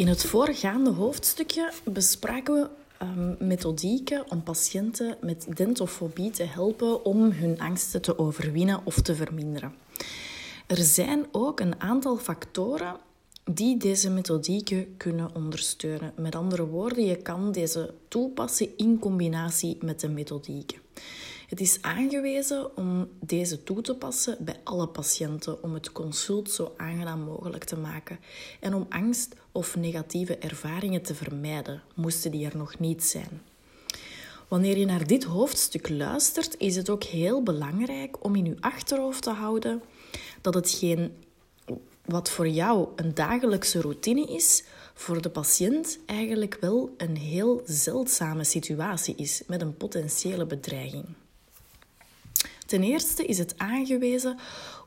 In het voorgaande hoofdstukje bespraken we um, methodieken om patiënten met dentofobie te helpen om hun angsten te overwinnen of te verminderen. Er zijn ook een aantal factoren die deze methodieken kunnen ondersteunen. Met andere woorden, je kan deze toepassen in combinatie met de methodieken. Het is aangewezen om deze toe te passen bij alle patiënten om het consult zo aangenaam mogelijk te maken en om angst of negatieve ervaringen te vermijden, moesten die er nog niet zijn. Wanneer je naar dit hoofdstuk luistert, is het ook heel belangrijk om in je achterhoofd te houden dat hetgeen wat voor jou een dagelijkse routine is, voor de patiënt eigenlijk wel een heel zeldzame situatie is met een potentiële bedreiging. Ten eerste is het aangewezen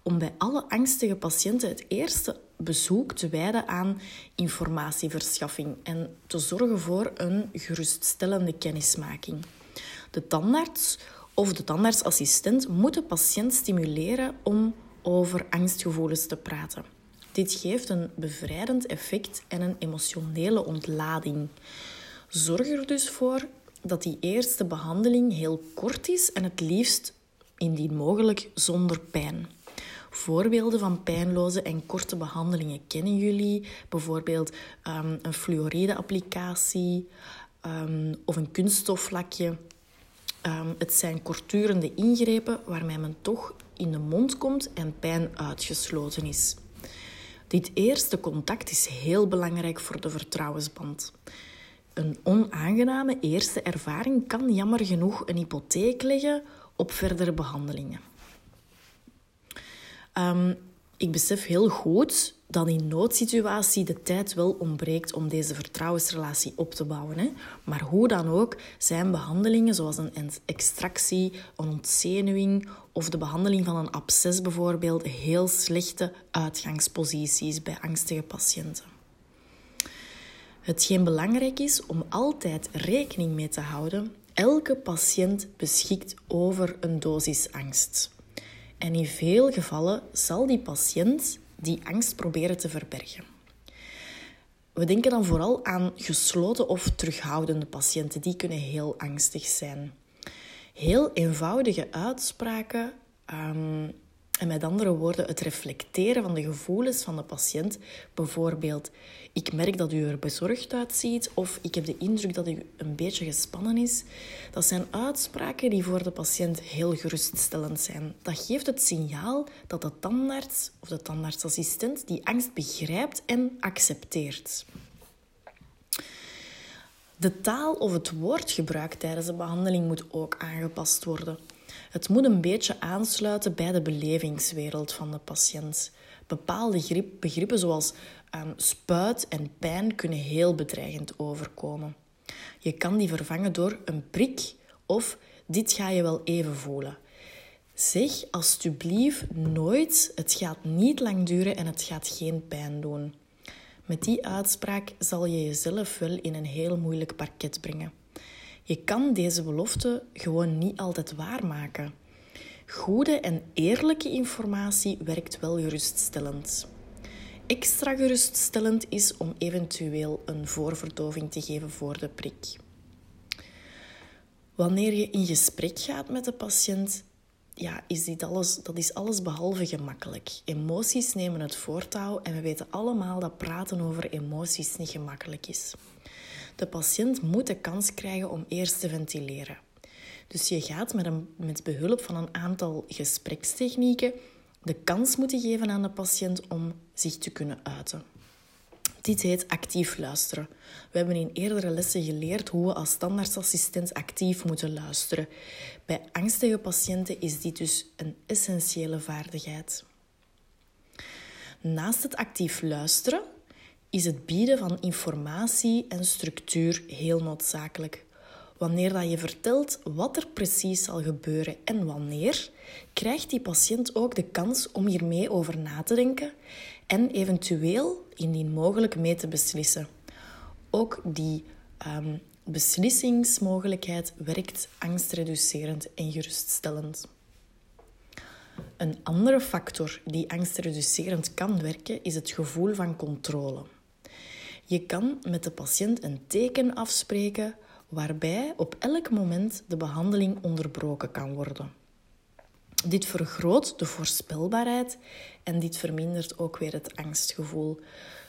om bij alle angstige patiënten het eerste bezoek te wijden aan informatieverschaffing en te zorgen voor een geruststellende kennismaking. De tandarts of de tandartsassistent moet de patiënt stimuleren om over angstgevoelens te praten. Dit geeft een bevrijdend effect en een emotionele ontlading. Zorg er dus voor dat die eerste behandeling heel kort is en het liefst indien mogelijk zonder pijn. Voorbeelden van pijnloze en korte behandelingen kennen jullie. Bijvoorbeeld um, een fluoride-applicatie um, of een kunststoflakje. Um, het zijn korturende ingrepen waarmee men toch in de mond komt en pijn uitgesloten is. Dit eerste contact is heel belangrijk voor de vertrouwensband. Een onaangename eerste ervaring kan jammer genoeg een hypotheek leggen op verdere behandelingen. Um, ik besef heel goed dat in noodsituatie de tijd wel ontbreekt om deze vertrouwensrelatie op te bouwen. Hè? Maar hoe dan ook zijn behandelingen zoals een extractie, een ontzenuwing of de behandeling van een absces bijvoorbeeld heel slechte uitgangsposities bij angstige patiënten. Hetgeen belangrijk is om altijd rekening mee te houden, elke patiënt beschikt over een dosis angst. En in veel gevallen zal die patiënt die angst proberen te verbergen. We denken dan vooral aan gesloten of terughoudende patiënten. Die kunnen heel angstig zijn. Heel eenvoudige uitspraken um, en met andere woorden, het reflecteren van de gevoelens van de patiënt. Bijvoorbeeld, ik merk dat u er bezorgd uitziet of ik heb de indruk dat u een beetje gespannen is. Dat zijn uitspraken die voor de patiënt heel geruststellend zijn. Dat geeft het signaal dat de tandarts of de tandartsassistent die angst begrijpt en accepteert. De taal of het woordgebruik tijdens de behandeling moet ook aangepast worden. Het moet een beetje aansluiten bij de belevingswereld van de patiënt. Bepaalde begrippen zoals um, spuit en pijn kunnen heel bedreigend overkomen. Je kan die vervangen door een prik of dit ga je wel even voelen. Zeg alsjeblieft nooit: het gaat niet lang duren en het gaat geen pijn doen. Met die uitspraak zal je jezelf wel in een heel moeilijk parket brengen. Je kan deze belofte gewoon niet altijd waarmaken. Goede en eerlijke informatie werkt wel geruststellend. Extra geruststellend is om eventueel een voorverdoving te geven voor de prik. Wanneer je in gesprek gaat met de patiënt, ja, is dit alles, dat is alles behalve gemakkelijk. Emoties nemen het voortouw en we weten allemaal dat praten over emoties niet gemakkelijk is. De patiënt moet de kans krijgen om eerst te ventileren. Dus je gaat met, een, met behulp van een aantal gesprekstechnieken de kans moeten geven aan de patiënt om zich te kunnen uiten. Dit heet actief luisteren. We hebben in eerdere lessen geleerd hoe we als standaardassistent actief moeten luisteren. Bij angstige patiënten is dit dus een essentiële vaardigheid. Naast het actief luisteren is het bieden van informatie en structuur heel noodzakelijk. Wanneer dat je vertelt wat er precies zal gebeuren en wanneer, krijgt die patiënt ook de kans om hiermee over na te denken en eventueel, indien mogelijk, mee te beslissen. Ook die um, beslissingsmogelijkheid werkt angstreducerend en geruststellend. Een andere factor die angstreducerend kan werken is het gevoel van controle. Je kan met de patiënt een teken afspreken waarbij op elk moment de behandeling onderbroken kan worden. Dit vergroot de voorspelbaarheid en dit vermindert ook weer het angstgevoel.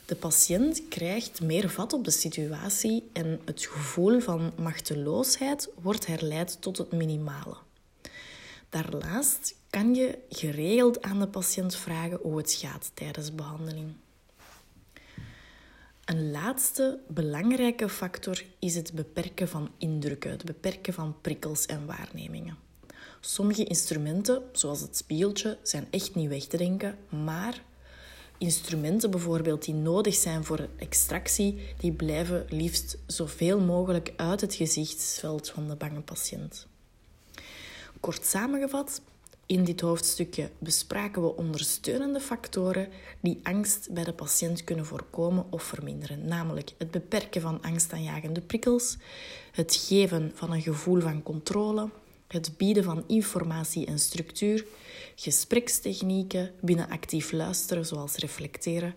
De patiënt krijgt meer vat op de situatie en het gevoel van machteloosheid wordt herleid tot het minimale. Daarnaast kan je geregeld aan de patiënt vragen hoe het gaat tijdens behandeling. Een laatste belangrijke factor is het beperken van indrukken, het beperken van prikkels en waarnemingen. Sommige instrumenten, zoals het spiegeltje, zijn echt niet weg te denken, maar instrumenten bijvoorbeeld die nodig zijn voor extractie, die blijven liefst zoveel mogelijk uit het gezichtsveld van de bange patiënt. Kort samengevat, in dit hoofdstukje bespraken we ondersteunende factoren die angst bij de patiënt kunnen voorkomen of verminderen, namelijk het beperken van angstaanjagende prikkels, het geven van een gevoel van controle, het bieden van informatie en structuur, gesprekstechnieken binnen actief luisteren zoals reflecteren,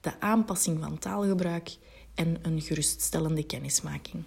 de aanpassing van taalgebruik en een geruststellende kennismaking.